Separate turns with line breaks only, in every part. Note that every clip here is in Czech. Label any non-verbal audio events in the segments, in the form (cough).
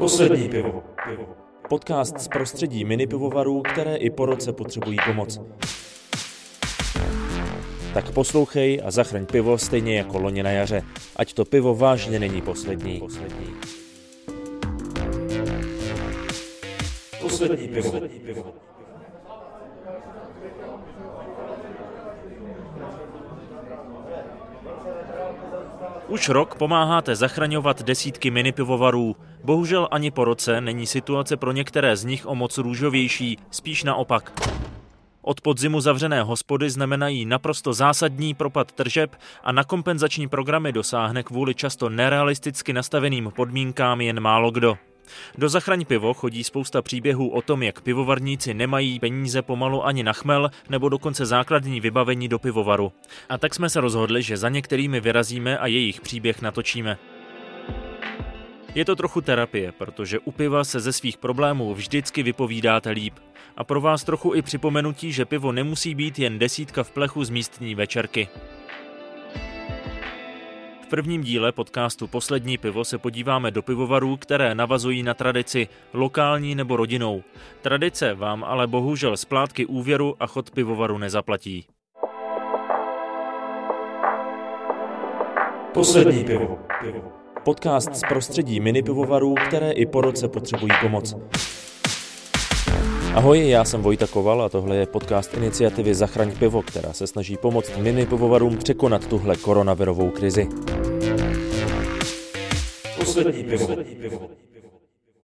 Poslední pivo. Podcast z prostředí mini pivovarů, které i po roce potřebují pomoc. Tak poslouchej a zachraň pivo stejně jako loni na jaře. Ať to pivo vážně není poslední. Poslední, poslední pivo. Poslední pivo. Už rok pomáháte zachraňovat desítky minipivovarů. Bohužel ani po roce není situace pro některé z nich o moc růžovější, spíš naopak. Od podzimu zavřené hospody znamenají naprosto zásadní propad tržeb a na kompenzační programy dosáhne kvůli často nerealisticky nastaveným podmínkám jen málo kdo. Do Zachraň pivo chodí spousta příběhů o tom, jak pivovarníci nemají peníze pomalu ani na chmel nebo dokonce základní vybavení do pivovaru. A tak jsme se rozhodli, že za některými vyrazíme a jejich příběh natočíme. Je to trochu terapie, protože u piva se ze svých problémů vždycky vypovídáte líp. A pro vás trochu i připomenutí, že pivo nemusí být jen desítka v plechu z místní večerky prvním díle podcastu Poslední pivo se podíváme do pivovarů, které navazují na tradici, lokální nebo rodinou. Tradice vám ale bohužel splátky úvěru a chod pivovaru nezaplatí. Poslední pivo. Podcast z prostředí mini pivovarů, které i po roce potřebují pomoc. Ahoj, já jsem Vojta Koval a tohle je podcast iniciativy Zachraň pivo, která se snaží pomoct mini pivovarům překonat tuhle koronavirovou krizi. Poslední pivo.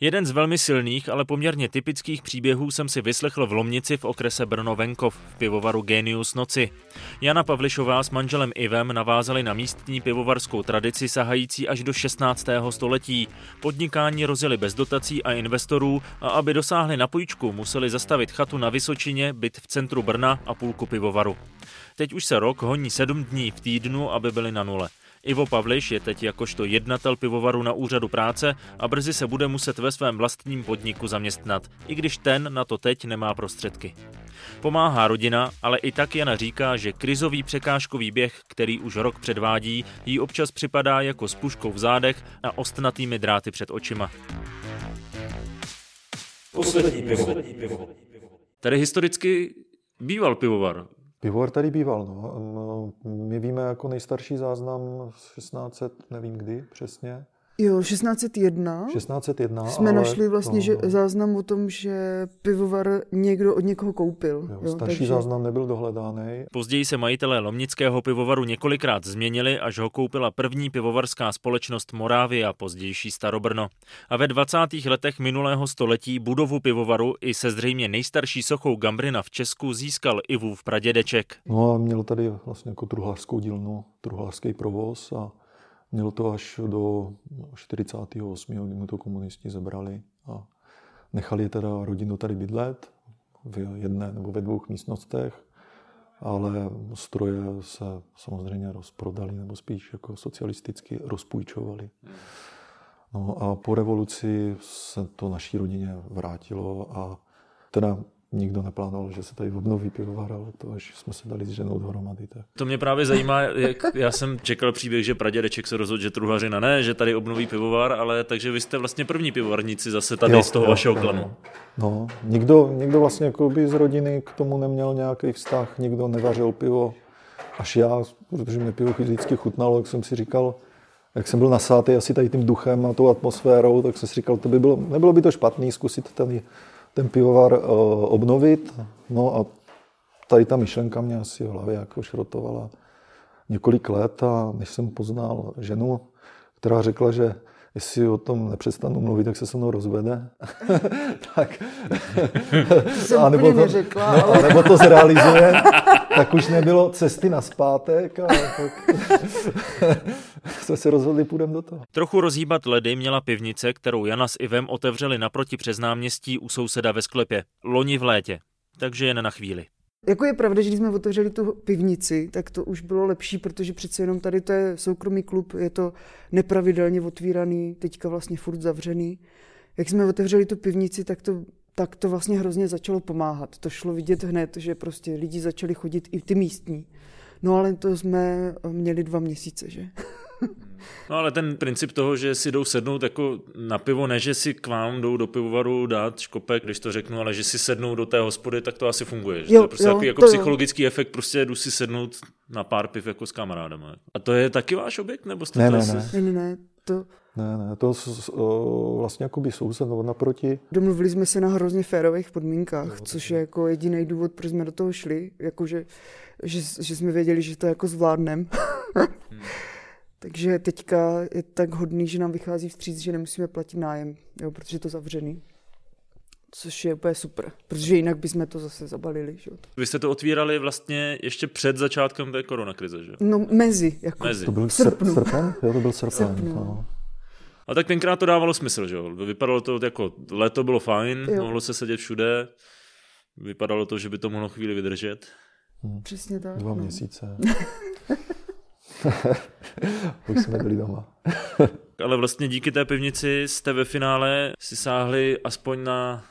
Jeden z velmi silných, ale poměrně typických příběhů jsem si vyslechl v Lomnici v okrese Brno-Venkov v pivovaru Genius Noci. Jana Pavlišová s manželem Ivem navázali na místní pivovarskou tradici sahající až do 16. století. Podnikání rozjeli bez dotací a investorů a aby dosáhli na půjčku, museli zastavit chatu na Vysočině, byt v centru Brna a půlku pivovaru. Teď už se rok honí sedm dní v týdnu, aby byli na nule. Ivo Pavliš je teď jakožto jednatel pivovaru na úřadu práce a brzy se bude muset ve svém vlastním podniku zaměstnat, i když ten na to teď nemá prostředky. Pomáhá rodina, ale i tak Jana říká, že krizový překážkový běh, který už rok předvádí, jí občas připadá jako s puškou v zádech a ostnatými dráty před očima. Poslední pivo. Tady historicky býval pivovar.
Pivovar tady býval, no. My víme jako nejstarší záznam z 1600, nevím kdy přesně.
Jo, 1601.
1601.
Jsme ale, našli vlastně no, že no. záznam o tom, že pivovar někdo od někoho koupil.
Jo, jo, starší takže... záznam nebyl dohledáný.
Později se majitelé Lomnického pivovaru několikrát změnili, až ho koupila první pivovarská společnost Morávia, pozdější Starobrno. A ve 20. letech minulého století budovu pivovaru i se zřejmě nejstarší sochou Gambrina v Česku získal Ivův pradědeček.
No a měl tady vlastně jako truhlářskou dílnu, truhlářský provoz a Mělo to až do 48., kdy mu to komunisti zebrali a nechali teda rodinu tady bydlet v jedné nebo ve dvou místnostech, ale stroje se samozřejmě rozprodali nebo spíš jako socialisticky rozpůjčovali. No a po revoluci se to naší rodině vrátilo a teda nikdo neplánoval, že se tady obnoví pivovar, ale to až jsme se dali s ženou dohromady. Tak.
To mě právě zajímá, jak já jsem čekal příběh, že pradědeček se rozhodl, že truhařina ne, že tady obnoví pivovar, ale takže vy jste vlastně první pivovarníci zase tady jo, z toho jo, vašeho jo, klanu.
No, nikdo, nikdo vlastně jako by z rodiny k tomu neměl nějaký vztah, nikdo nevařil pivo. Až já, protože mě pivo vždycky chutnalo, tak jsem si říkal, jak jsem byl nasátý asi tady tím duchem a tou atmosférou, tak jsem si říkal, to by bylo, nebylo by to špatný zkusit tady ten pivovar uh, obnovit. No a tady ta myšlenka mě asi v hlavě jako šrotovala několik let a než jsem poznal ženu, která řekla, že jestli o tom nepřestanu mluvit, tak se se mnou rozvede. (laughs) tak.
a nebo to, neřekla, ale...
nebo to zrealizuje, tak už nebylo cesty na zpátek a tak (laughs) jsme se rozhodli, půjdeme do toho.
Trochu rozhýbat ledy měla pivnice, kterou Jana s Ivem otevřeli naproti přes náměstí u souseda ve sklepě. Loni v létě. Takže jen na chvíli.
Jako je pravda, že když jsme otevřeli tu pivnici, tak to už bylo lepší, protože přece jenom tady to je soukromý klub, je to nepravidelně otvíraný, teďka vlastně furt zavřený. Jak jsme otevřeli tu pivnici, tak to, tak to vlastně hrozně začalo pomáhat. To šlo vidět hned, že prostě lidi začali chodit i ty místní. No ale to jsme měli dva měsíce, že?
No ale ten princip toho, že si jdou sednout jako na pivo, ne, že si k vám jdou do pivovaru dát škopek, když to řeknu, ale že si sednou do té hospody, tak to asi funguje. Že jo, to je prostě jo, takový jako psychologický jo. efekt, prostě jdu si sednout na pár piv jako s kamarádem. A to je taky váš objekt? Nebo jste
ne,
to
ne,
asi...
ne.
Ne, ne, ne, to...
Ne, ne, to o, vlastně jakoby soused naproti.
Domluvili jsme se na hrozně férových podmínkách, jo, což je jako jediný důvod, proč jsme do toho šli, jakože, že, že jsme věděli, že to jako zvládneme. hmm. Takže teďka je tak hodný, že nám vychází vstříc, že nemusíme platit nájem, jo, protože je to zavřený. Což je úplně super, protože jinak bychom to zase zabalili. Že?
Vy jste to otvírali vlastně ještě před začátkem té koronakrize, že?
No mezi. Jako
mezi.
To byl srpen? srpen? Jo, to byl srpen. srpen no.
A tak tenkrát to dávalo smysl, že jo? Vypadalo to jako, léto bylo fajn, jo. mohlo se sedět všude, vypadalo to, že by to mohlo chvíli vydržet.
Hmm. Přesně tak.
Dva no. měsíce. (laughs) (laughs) Už jsme byli doma. (laughs)
Ale vlastně díky té pivnici jste ve finále si sáhli aspoň na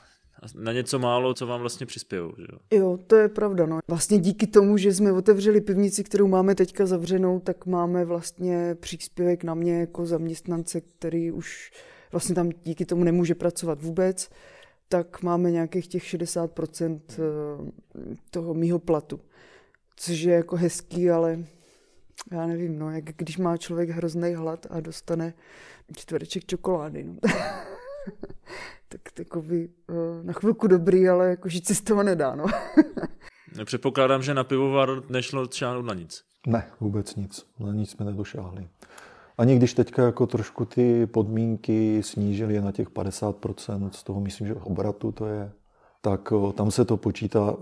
na něco málo, co vám vlastně přispějou. Že jo?
jo, to je pravda. No. Vlastně díky tomu, že jsme otevřeli pivnici, kterou máme teďka zavřenou, tak máme vlastně příspěvek na mě jako zaměstnance, který už vlastně tam díky tomu nemůže pracovat vůbec, tak máme nějakých těch 60% eh, toho mýho platu. Což je jako hezký, ale já nevím, no, jak když má člověk hrozný hlad a dostane čtvereček čokolády. No. (laughs) tak takový uh, na chvilku dobrý, ale jako žít se z toho nedá, no. (laughs)
Předpokládám, že na pivovar nešlo šáhnout na nic.
Ne, vůbec nic. Na nic jsme nedošáhli. Ani když teďka jako trošku ty podmínky snížili na těch 50%, z toho myslím, že obratu to je, tak tam se to počítá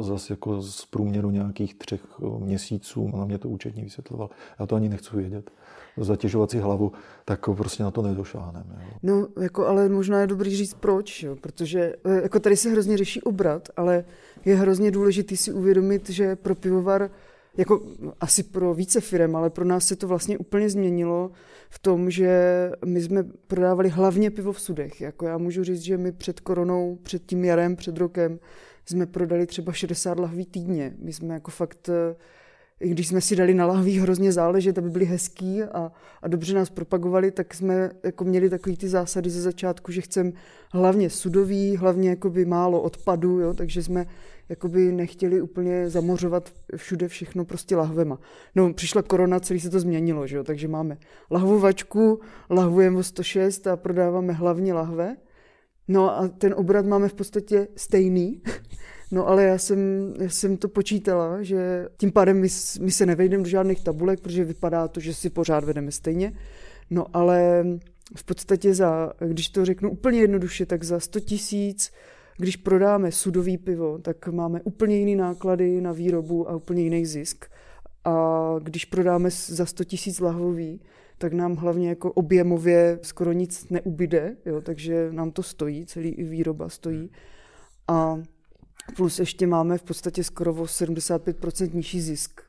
zase jako z průměru nějakých třech měsíců. Na mě to účetní vysvětloval. Já to ani nechci vědět zatěžovat si hlavu, tak prostě na to nedošáhneme.
No, jako, ale možná je dobrý říct proč, jo, protože jako tady se hrozně řeší obrat, ale je hrozně důležité si uvědomit, že pro pivovar jako asi pro více firm, ale pro nás se to vlastně úplně změnilo v tom, že my jsme prodávali hlavně pivo v sudech. Jako já můžu říct, že my před koronou, před tím jarem, před rokem jsme prodali třeba 60 lahví týdně. My jsme jako fakt e, i když jsme si dali na lahví hrozně záležet, aby byli hezký a, a dobře nás propagovali, tak jsme jako měli takový ty zásady ze začátku, že chceme hlavně sudový, hlavně jakoby málo odpadu, jo, takže jsme jakoby nechtěli úplně zamořovat všude všechno prostě lahvema. No, přišla korona, celý se to změnilo, že jo, takže máme lahvovačku, lahvujeme o 106 a prodáváme hlavně lahve. No a ten obrat máme v podstatě stejný, (laughs) No ale já jsem, já jsem to počítala, že tím pádem my, my se nevejdeme do žádných tabulek, protože vypadá to, že si pořád vedeme stejně. No ale v podstatě za, když to řeknu úplně jednoduše, tak za 100 tisíc, když prodáme sudový pivo, tak máme úplně jiný náklady na výrobu a úplně jiný zisk. A když prodáme za 100 tisíc lahvový, tak nám hlavně jako objemově skoro nic neubyde, jo, takže nám to stojí, celý výroba stojí. A Plus ještě máme v podstatě skoro o 75% nižší zisk.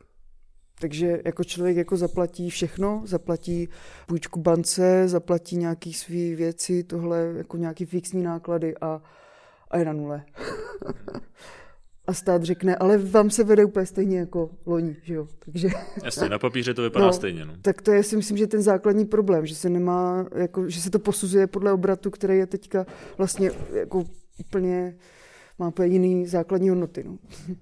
Takže jako člověk jako zaplatí všechno, zaplatí půjčku bance, zaplatí nějaký svý věci, tohle jako nějaký fixní náklady a, a je na nule. (laughs) a stát řekne, ale vám se vede úplně stejně jako loni, že jo? Takže... (laughs)
Jasně, na papíře to vypadá no, stejně. No.
Tak to je si myslím, že ten základní problém, že se nemá, jako, že se to posuzuje podle obratu, který je teďka vlastně jako úplně má úplně jiný základní hodnoty. No. (laughs)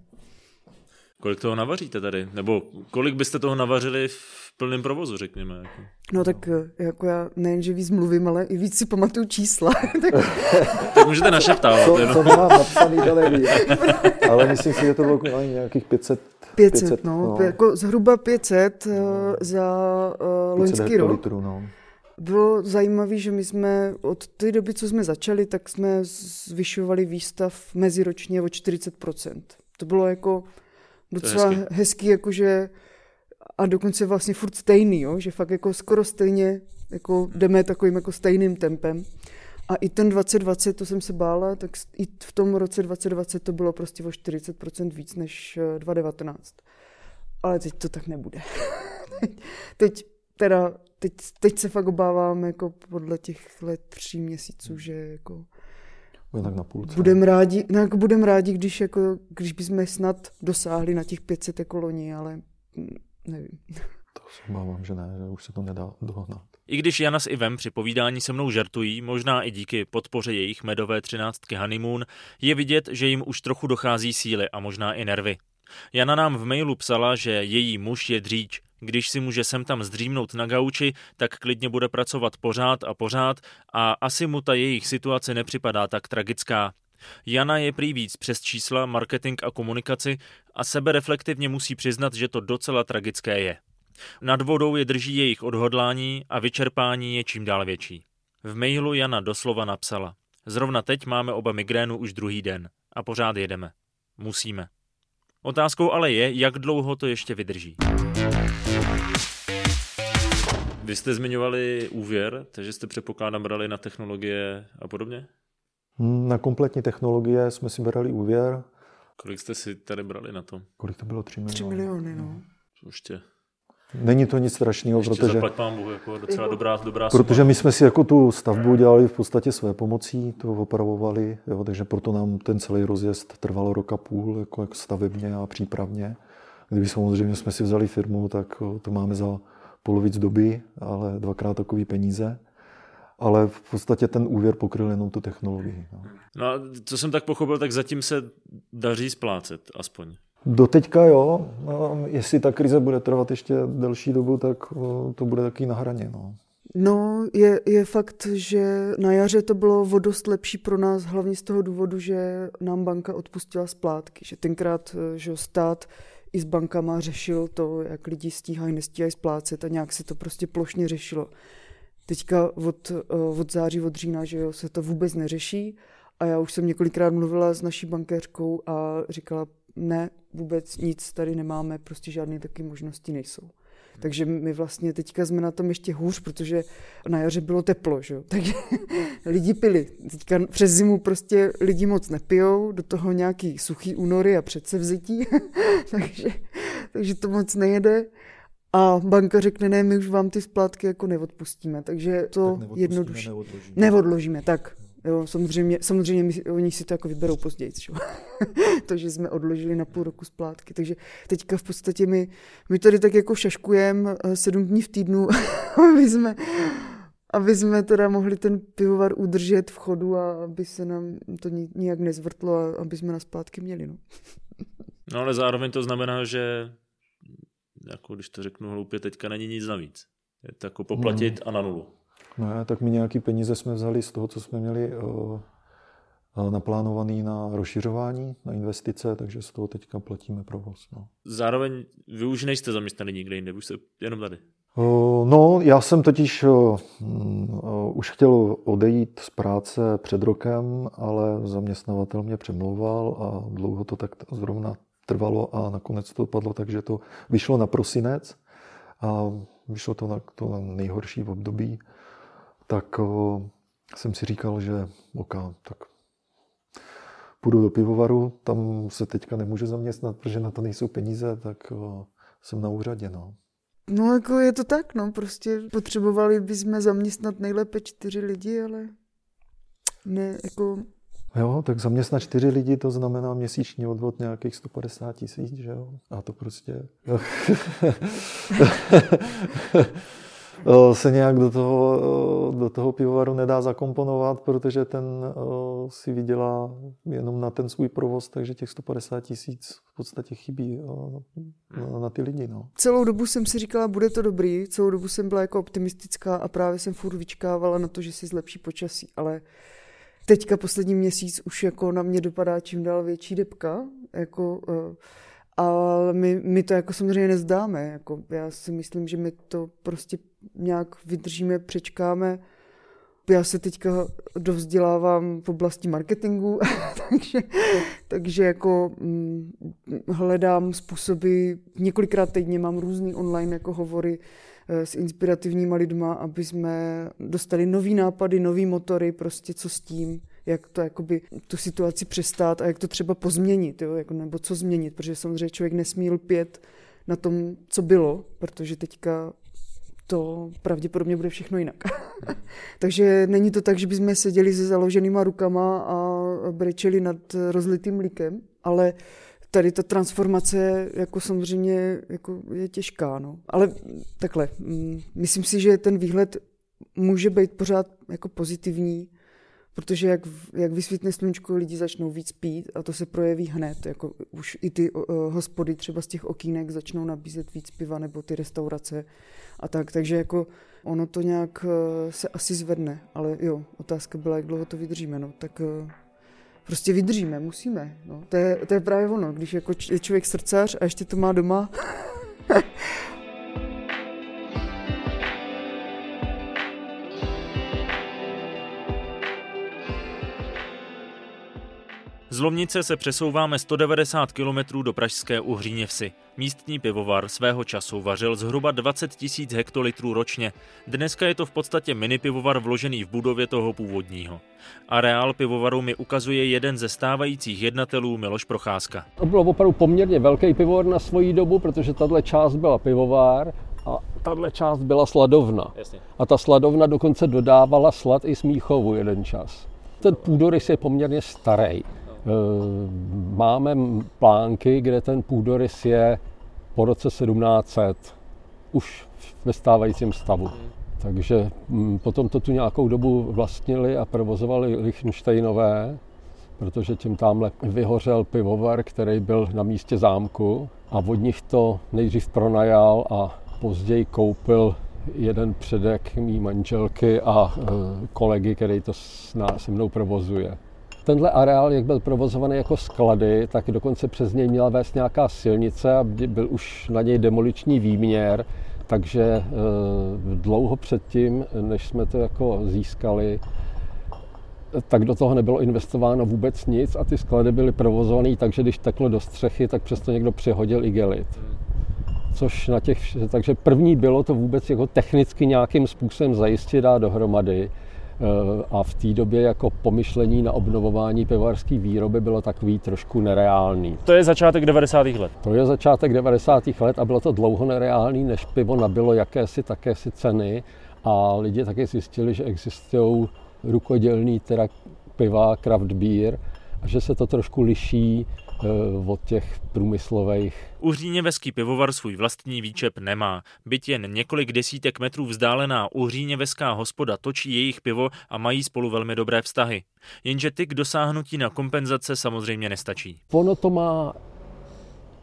Kolik toho navaříte tady? Nebo kolik byste toho navařili v plném provozu, řekněme? Jako?
No tak eh, jako já nejenže víc mluvím, ale i víc si pamatuju čísla. (laughs)
tak můžete našeptávat.
Co, co nemám napsaný, to nevím. (laughs) ale myslím si, že to bylo nějakých 500
500, 500 no, no. Jako zhruba 500 no. za uh, loňský rok. Litru, no. Bylo zajímavé, že my jsme od té doby, co jsme začali, tak jsme zvyšovali výstav meziročně o 40%. To bylo jako docela hezký. hezký, jakože a dokonce vlastně furt stejný, jo? že fakt jako skoro stejně jako jdeme takovým jako stejným tempem. A i ten 2020, to jsem se bála, tak i v tom roce 2020 to bylo prostě o 40% víc než 2019. Eh, Ale teď to tak nebude. (laughs) teď teda teď, teď se fakt obávám jako podle těch let tří měsíců, že jako
tak na půlce.
Budem rádi, no jako budem rádi, když, jako, když bychom snad dosáhli na těch 500 jako loni, ale nevím. (laughs)
To se obávám, že ne, že už se to nedá dohnat.
I když Jana s Ivem při povídání se mnou žertují, možná i díky podpoře jejich medové třináctky Honeymoon, je vidět, že jim už trochu dochází síly a možná i nervy. Jana nám v mailu psala, že její muž je dříč. Když si může sem tam zdřímnout na gauči, tak klidně bude pracovat pořád a pořád a asi mu ta jejich situace nepřipadá tak tragická. Jana je prý víc přes čísla, marketing a komunikaci a sebe reflektivně musí přiznat, že to docela tragické je. Nad vodou je drží jejich odhodlání a vyčerpání je čím dál větší. V mailu Jana doslova napsala. Zrovna teď máme oba migrénu už druhý den a pořád jedeme. Musíme. Otázkou ale je, jak dlouho to ještě vydrží. Vy jste zmiňovali úvěr, takže jste předpokládám brali na technologie a podobně?
Na kompletní technologie jsme si brali úvěr.
Kolik jste si tady brali na to?
Kolik to bylo? 3 miliony.
3 miliony, no.
Ještě.
Není to nic strašného,
Ještě
protože,
zaplať pán Bohu, jako docela dobrá, dobrá
protože
suma.
my jsme si jako tu stavbu dělali v podstatě své pomocí, to opravovali, jo, takže proto nám ten celý rozjezd trval rok a půl, jako, jako stavebně a přípravně. Kdyby samozřejmě jsme si vzali firmu, tak to máme za polovic doby, ale dvakrát takový peníze. Ale v podstatě ten úvěr pokryl jenom tu technologii. No.
No a co jsem tak pochopil, tak zatím se daří splácet aspoň.
Doteďka jo, no, jestli ta krize bude trvat ještě delší dobu, tak to bude taky na hraně. No.
No, je, je fakt, že na jaře to bylo o dost lepší pro nás, hlavně z toho důvodu, že nám banka odpustila splátky. Že tenkrát že stát i s bankama řešil to, jak lidi stíhají, nestíhají splácet a nějak se to prostě plošně řešilo. Teďka od, od září, od října, že jo, se to vůbec neřeší a já už jsem několikrát mluvila s naší bankéřkou a říkala, ne, vůbec nic tady nemáme, prostě žádné taky možnosti nejsou. Takže my vlastně teďka jsme na tom ještě hůř, protože na jaře bylo teplo, že (laughs) takže lidi pili. Teďka přes zimu prostě lidi moc nepijou, do toho nějaký suchý únory a předsevzití, (laughs) takže, takže to moc nejede. A banka řekne, ne, my už vám ty splátky jako neodpustíme, takže to
Tak
jednoduše.
neodložíme.
Neodložíme, tak. Jo, samozřejmě, samozřejmě my, oni si to jako vyberou později, čo? (laughs) to, že jsme odložili na půl roku splátky. Takže teďka v podstatě my, my tady tak jako šaškujeme sedm dní v týdnu, (laughs) aby jsme, aby jsme teda mohli ten pivovar udržet v chodu a aby se nám to ni- nijak nezvrtlo a aby jsme na splátky měli. No. (laughs)
No ale zároveň to znamená, že jako když to řeknu hloupě, teďka není nic navíc. Je to jako poplatit a na nulu.
No ne, tak my nějaký peníze jsme vzali z toho, co jsme měli uh, naplánovaný na rozšiřování, na investice, takže z toho teďka platíme provoz. No.
Zároveň vy už nejste zaměstnaný nikde jinde, už jste jenom tady.
Uh, no, já jsem totiž už chtěl odejít z práce před rokem, ale zaměstnavatel mě přemlouval a dlouho to tak zrovna trvalo a nakonec to dopadlo tak, že to vyšlo na prosinec a vyšlo to na to nejhorší v období, tak uh, jsem si říkal, že OK, tak půjdu do pivovaru, tam se teďka nemůžu zaměstnat, protože na to nejsou peníze, tak uh, jsem na úřadě. No.
no jako je to tak, no prostě potřebovali bychom zaměstnat nejlépe čtyři lidi, ale ne, jako
Jo, tak zaměstnat čtyři lidi, to znamená měsíční odvod nějakých 150 tisíc, že jo? A to prostě (laughs) se nějak do toho, do toho pivovaru nedá zakomponovat, protože ten si vydělá jenom na ten svůj provoz, takže těch 150 tisíc v podstatě chybí na, na ty lidi. No.
celou dobu jsem si říkala, bude to dobrý, celou dobu jsem byla jako optimistická a právě jsem furt vyčkávala na to, že se zlepší počasí, ale teďka poslední měsíc už jako na mě dopadá čím dál větší depka, jako, uh, ale my, my to jako samozřejmě nezdáme, jako já si myslím, že my to prostě nějak vydržíme, přečkáme, já se teďka dovzdělávám v oblasti marketingu, (laughs) takže, takže jako hm, hledám způsoby, několikrát týdně mám různý online jako hovory s inspirativníma lidma, aby jsme dostali nový nápady, nový motory, prostě co s tím, jak to jakoby tu situaci přestát a jak to třeba pozměnit, jo, jako, nebo co změnit, protože samozřejmě člověk nesmí lpět na tom, co bylo, protože teďka to pravděpodobně bude všechno jinak. (laughs) Takže není to tak, že bychom seděli se založenýma rukama a brečeli nad rozlitým mlíkem, ale tady ta transformace jako samozřejmě jako je těžká, no. Ale takhle, mm, myslím si, že ten výhled může být pořád jako pozitivní, protože jak, jak vysvětne sluníčko, lidi začnou víc pít a to se projeví hned. Jako už i ty uh, hospody třeba z těch okýnek začnou nabízet víc piva nebo ty restaurace a tak. Takže jako ono to nějak uh, se asi zvedne. Ale jo, otázka byla, jak dlouho to vydržíme. No. Tak uh, prostě vydržíme, musíme. No. To, je, to je právě ono, když jako je člověk srdcař a ještě to má doma,
Z Lomnice se přesouváme 190 km do pražské Uhříněvsi. Místní pivovar svého času vařil zhruba 20 tisíc hektolitrů ročně. Dneska je to v podstatě mini pivovar vložený v budově toho původního. Areál pivovaru mi ukazuje jeden ze stávajících jednatelů Miloš Procházka.
To bylo opravdu poměrně velký pivovar na svoji dobu, protože tahle část byla pivovár a tahle část byla sladovna.
Jasně.
A ta sladovna dokonce dodávala slad i smíchovu jeden čas. Ten půdorys je poměrně starý. Eh, máme plánky, kde ten půdorys je po roce 1700 už ve stávajícím stavu. Takže mm, potom to tu nějakou dobu vlastnili a provozovali Lichtensteinové, protože tím tamhle vyhořel pivovar, který byl na místě zámku a od nich to nejdřív pronajal a později koupil jeden předek mý manželky a eh, kolegy, který to se mnou provozuje. Tenhle areál, jak byl provozovaný jako sklady, tak dokonce přes něj měla vést nějaká silnice a byl už na něj demoliční výměr, takže e, dlouho předtím, než jsme to jako získali, tak do toho nebylo investováno vůbec nic a ty sklady byly provozované takže když teklo do střechy, tak přesto někdo přehodil igelit. Což na těch, takže první bylo to vůbec jako technicky nějakým způsobem zajistit a dohromady. Eh, a v té době jako pomyšlení na obnovování pivovarské výroby bylo takový trošku nereálný.
To je začátek 90. let.
To je začátek 90. let a bylo to dlouho nereálný, než pivo nabilo jakési takési ceny a lidi taky zjistili, že existují rukodělný teda piva, craft beer a že se to trošku liší od těch průmyslových.
Uhříněveský pivovar svůj vlastní výčep nemá. Byť jen několik desítek metrů vzdálená Uhříněveská hospoda točí jejich pivo a mají spolu velmi dobré vztahy. Jenže ty k dosáhnutí na kompenzace samozřejmě nestačí.
Ono to má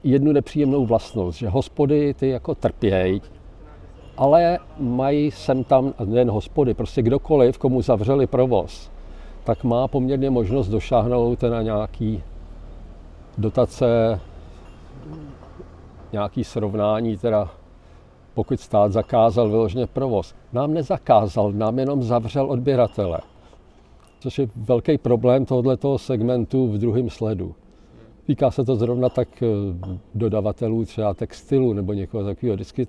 jednu nepříjemnou vlastnost, že hospody ty jako trpějí, ale mají sem tam, nejen hospody, prostě kdokoliv, komu zavřeli provoz, tak má poměrně možnost došáhnout na nějaký dotace, nějaký srovnání, teda pokud stát zakázal vyloženě provoz. Nám nezakázal, nám jenom zavřel odběratele. Což je velký problém tohoto segmentu v druhém sledu. Týká se to zrovna tak eh, dodavatelů třeba textilu nebo někoho takového. Vždycky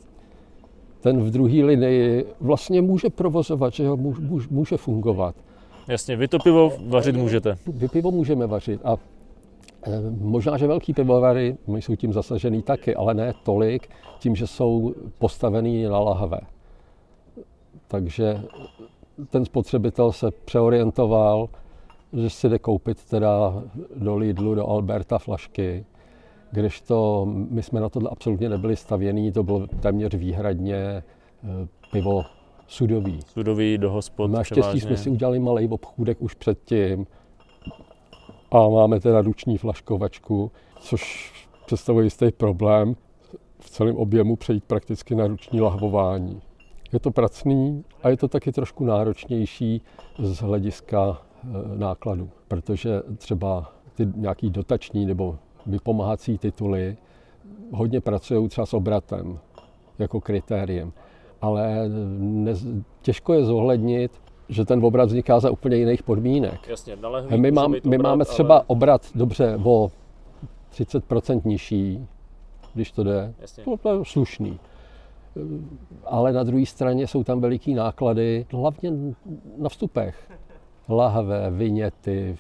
ten v druhé linii vlastně může provozovat, že ho může fungovat.
Jasně, vy to pivo vařit můžete.
Vy pivo můžeme vařit a možná, že velký pivovary jsou tím zasažený taky, ale ne tolik, tím, že jsou postavený na lahve. Takže ten spotřebitel se přeorientoval, že si jde koupit teda do Lidlu, do Alberta flašky, když to, my jsme na tohle absolutně nebyli stavění, to bylo téměř výhradně eh, pivo sudový.
Sudový do hospod
Naštěstí jsme si udělali malý obchůdek už předtím, a máme teda ruční flaškovačku, což představuje jistý problém v celém objemu přejít prakticky na ruční lahvování. Je to pracný a je to taky trošku náročnější z hlediska e, nákladu, protože třeba ty nějaký dotační nebo vypomáhací tituly hodně pracují třeba s obratem jako kritériem. Ale ne, těžko je zohlednit že ten obrat vzniká za úplně jiných podmínek.
Jasně,
my, mám, my obrat, máme třeba ale... obrat dobře o 30% nižší, když to jde. Jasně. To je slušný. Ale na druhé straně jsou tam veliký náklady, hlavně na vstupech. Lahve, viněty,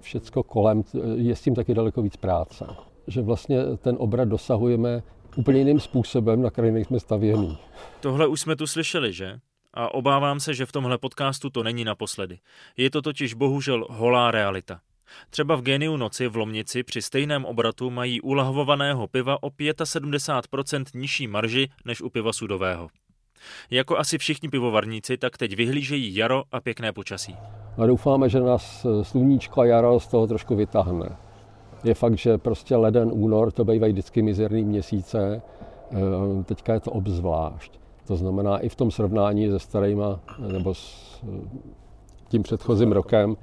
všecko kolem, je s tím taky daleko víc práce. Že vlastně ten obrat dosahujeme úplně jiným způsobem, na který nejsme stavěný.
Tohle už jsme tu slyšeli, že? A obávám se, že v tomhle podcastu to není naposledy. Je to totiž bohužel holá realita. Třeba v Geniu noci v Lomnici při stejném obratu mají u lahvovaného piva o 75% nižší marži než u piva sudového. Jako asi všichni pivovarníci, tak teď vyhlížejí jaro a pěkné počasí.
A doufáme, že nás sluníčko a jaro z toho trošku vytáhne. Je fakt, že prostě leden, únor, to bývají vždycky mizerný měsíce, e, teďka je to obzvlášť. To znamená i v tom srovnání se starýma, nebo s tím předchozím rokem,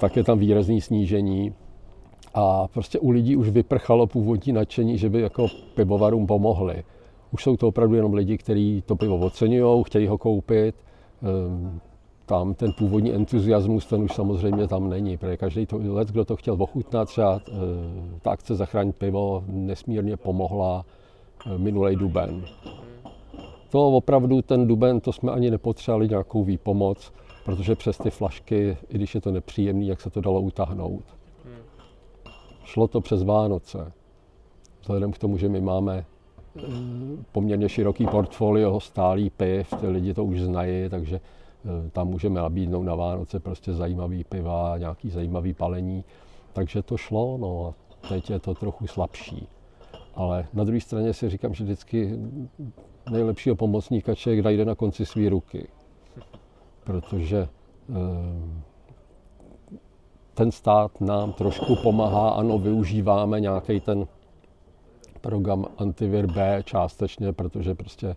tak je tam výrazný snížení. A prostě u lidí už vyprchalo původní nadšení, že by jako pivovarům pomohli. Už jsou to opravdu jenom lidi, kteří to pivo oceňují, chtějí ho koupit. Ehm, tam ten původní entuziasmus, ten už samozřejmě tam není, protože každý to, let, kdo to chtěl ochutnat, třeba eh, ta akce Zachránit pivo nesmírně pomohla eh, minulý duben. To opravdu ten duben, to jsme ani nepotřebovali nějakou výpomoc, protože přes ty flašky, i když je to nepříjemný, jak se to dalo utáhnout. Šlo to přes Vánoce. Vzhledem k tomu, že my máme eh, poměrně široký portfolio stálý piv, ty lidi to už znají, takže eh, tam můžeme nabídnout na Vánoce prostě zajímavý piva, nějaký zajímavý palení. Takže to šlo, no a teď je to trochu slabší. Ale na druhé straně si říkám, že vždycky nejlepšího pomocníka člověk najde na konci své ruky. Protože eh, ten stát nám trošku pomáhá, ano, využíváme nějaký ten program Antivir B částečně, protože prostě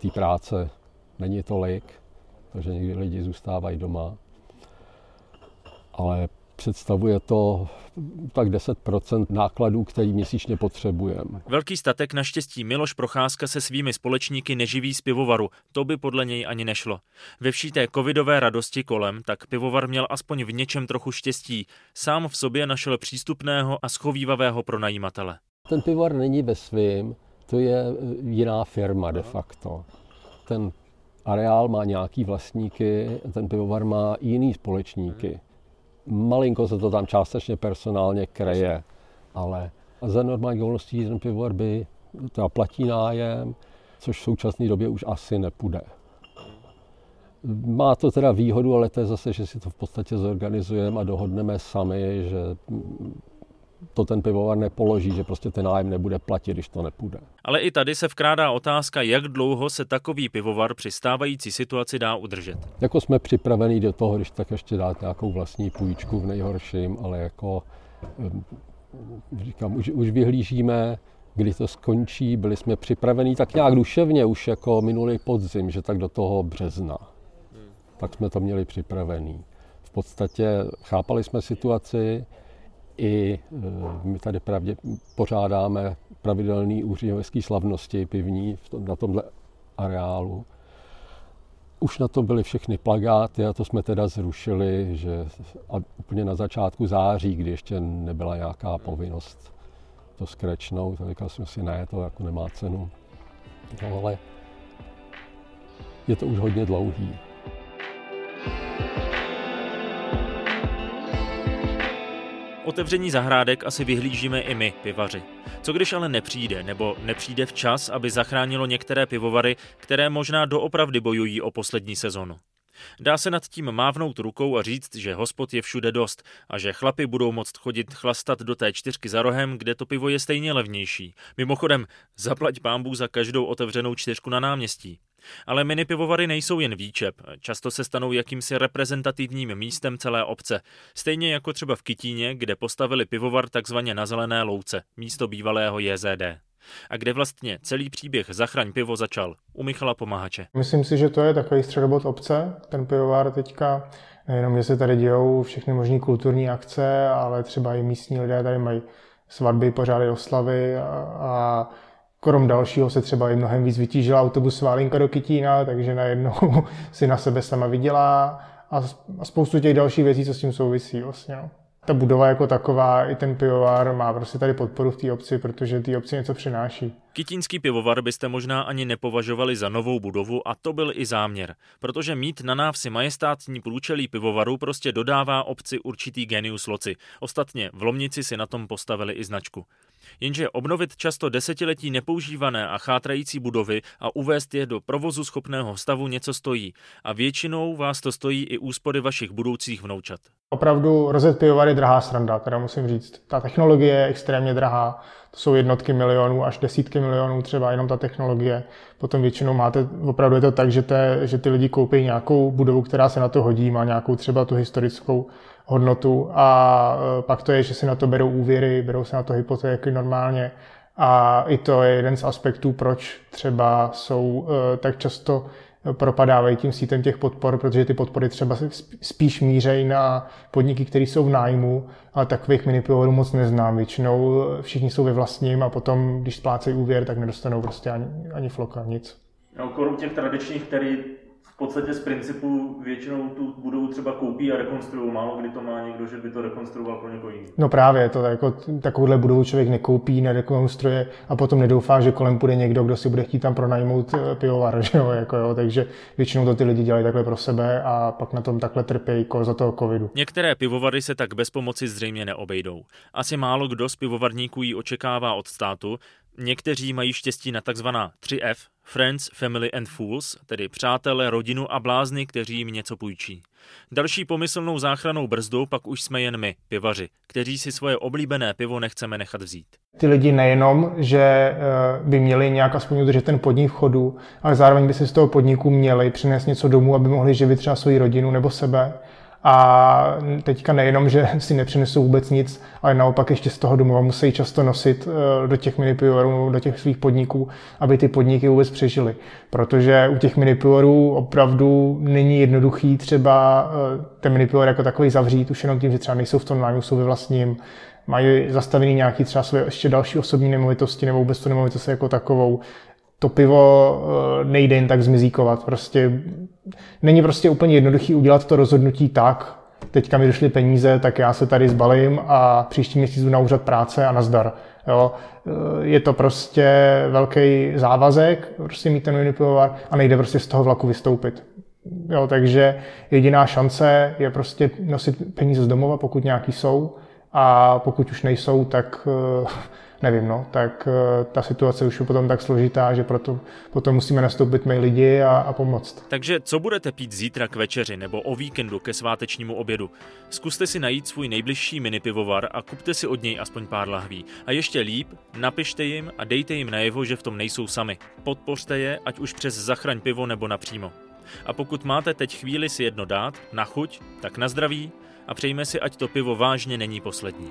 té práce není tolik, takže někdy lidi zůstávají doma. Ale představuje to tak 10% nákladů, který měsíčně potřebujeme.
Velký statek naštěstí Miloš Procházka se svými společníky neživí z pivovaru. To by podle něj ani nešlo. Ve vší té covidové radosti kolem, tak pivovar měl aspoň v něčem trochu štěstí. Sám v sobě našel přístupného a schovývavého pronajímatele.
Ten pivovar není ve svým, to je e, jiná firma de facto. Ten areál má nějaký vlastníky, ten pivovar má jiný společníky. Malinko se to tam částečně personálně kreje, ale za normální okolností ten pivovar by teda platí nájem, což v současné době už asi nepůjde. Má to teda výhodu, ale to je zase, že si to v podstatě zorganizujeme a dohodneme sami, že to ten pivovar nepoloží, že prostě ten nájem nebude platit, když to nepůjde.
Ale i tady se vkrádá otázka, jak dlouho se takový pivovar při stávající situaci dá udržet.
Jako jsme připravení do toho, když tak ještě dát nějakou vlastní půjčku v nejhorším, ale jako říkám, už, už vyhlížíme, kdy to skončí, byli jsme připravení tak nějak duševně už jako minulý podzim, že tak do toho března. Tak jsme to měli připravený. V podstatě chápali jsme situaci, i eh, my tady pravdě pořádáme pravidelný úřinovský slavnosti pivní na tomhle areálu. Už na to byly všechny plagáty a to jsme teda zrušili, že a úplně na začátku září, kdy ještě nebyla nějaká povinnost to skrečnout, tak říkal jsem si, ne, to jako nemá cenu. No ale je to už hodně dlouhý.
Otevření zahrádek asi vyhlížíme i my, pivaři. Co když ale nepřijde, nebo nepřijde včas, aby zachránilo některé pivovary, které možná doopravdy bojují o poslední sezonu? Dá se nad tím mávnout rukou a říct, že hospod je všude dost a že chlapi budou moct chodit chlastat do té čtyřky za rohem, kde to pivo je stejně levnější. Mimochodem, zaplať pámbu za každou otevřenou čtyřku na náměstí. Ale mini pivovary nejsou jen výčep, často se stanou jakýmsi reprezentativním místem celé obce. Stejně jako třeba v Kytíně, kde postavili pivovar takzvaně na zelené louce, místo bývalého JZD. A kde vlastně celý příběh Zachraň pivo začal? U Michala Pomahače.
Myslím si, že to je takový středobod obce, ten pivovar teďka. Nejenom, že se tady dějou všechny možné kulturní akce, ale třeba i místní lidé tady mají svatby, pořády oslavy a, a krom dalšího se třeba i mnohem víc vytížila autobus Válinka do Kytína, takže najednou (laughs) si na sebe sama vydělá a, a spoustu těch dalších věcí, co s tím souvisí vlastně. No. Ta budova jako taková, i ten pivovar má prostě tady podporu v té obci, protože té obci něco přináší.
Kytínský pivovar byste možná ani nepovažovali za novou budovu a to byl i záměr, protože mít na návsi majestátní průčelí pivovaru prostě dodává obci určitý genius loci. Ostatně v Lomnici si na tom postavili i značku. Jenže obnovit často desetiletí nepoužívané a chátrající budovy a uvést je do provozu schopného stavu něco stojí. A většinou vás to stojí i úspory vašich budoucích vnoučat.
Opravdu rozjet pivovar je drahá sranda, teda musím říct. Ta technologie je extrémně drahá, to jsou jednotky milionů až desítky milionů třeba jenom ta technologie. Potom většinou máte, opravdu je to tak, že, te, že ty lidi koupí nějakou budovu, která se na to hodí, má nějakou třeba tu historickou hodnotu a e, pak to je, že si na to berou úvěry, berou se na to hypotéky normálně a i to je jeden z aspektů, proč třeba jsou e, tak často propadávají tím sítem těch podpor, protože ty podpory třeba spíš mířejí na podniky, které jsou v nájmu, ale takových minipivovarů moc neznám. Většinou všichni jsou ve vlastním a potom, když splácejí úvěr, tak nedostanou prostě ani, ani floka, nic.
No, koru těch tradičních, který v podstatě z principu většinou tu budovu třeba koupí a rekonstruují. Málo kdy to má někdo, že by to rekonstruoval pro někoho jiného.
No právě, to jako, takovouhle budovu člověk nekoupí, nerekonstruuje a potom nedoufá, že kolem bude někdo, kdo si bude chtít tam pronajmout eh, pivovar, (laughs) že jo, jako jo, takže většinou to ty lidi dělají takhle pro sebe a pak na tom takhle trpí jako za toho covidu.
Některé pivovary se tak bez pomoci zřejmě neobejdou. Asi málo kdo z pivovarníků ji očekává od státu, Někteří mají štěstí na takzvaná 3F, Friends, Family and Fools, tedy přátelé, rodinu a blázny, kteří jim něco půjčí. Další pomyslnou záchranou brzdou pak už jsme jen my, pivaři, kteří si svoje oblíbené pivo nechceme nechat vzít.
Ty lidi nejenom, že eh, by měli nějak aspoň udržet ten podnik v chodu, ale zároveň by si z toho podniku měli přinést něco domů, aby mohli živit třeba svoji rodinu nebo sebe a teďka nejenom, že si nepřinesou vůbec nic, ale naopak ještě z toho domova musí často nosit eh, do těch minipivorů, do těch svých podniků, aby ty podniky vůbec přežily. Protože u těch minipivorů opravdu není jednoduchý třeba eh, ten minipivor jako takový zavřít, už jenom tím, že třeba nejsou v tom nájmu, jsou ve vlastním, mají zastavený nějaký třeba své ještě další osobní nemovitosti nebo vůbec tu nemovitost jako takovou to pivo eh, nejde jen tak zmizíkovat. Prostě není prostě úplně jednoduchý udělat to rozhodnutí tak, teďka mi došly peníze, tak já se tady zbalím a příští měsíc jdu na úřad práce a nazdar. Jo. Eh, je to prostě velký závazek, prostě mít ten unipivovar a nejde prostě z toho vlaku vystoupit. Jo, takže jediná šance je prostě nosit peníze z domova, pokud nějaký jsou, a pokud už nejsou, tak eh, nevím, no, tak eh, ta situace už je potom tak složitá, že proto potom musíme nastoupit my lidi a, a pomoct.
Takže co budete pít zítra k večeři nebo o víkendu ke svátečnímu obědu? Zkuste si najít svůj nejbližší mini pivovar a kupte si od něj aspoň pár lahví. A ještě líp, napište jim a dejte jim najevo, že v tom nejsou sami. Podpořte je, ať už přes zachraň pivo nebo napřímo. A pokud máte teď chvíli si jedno dát, na chuť, tak na zdraví a přejme si, ať to pivo vážně není poslední.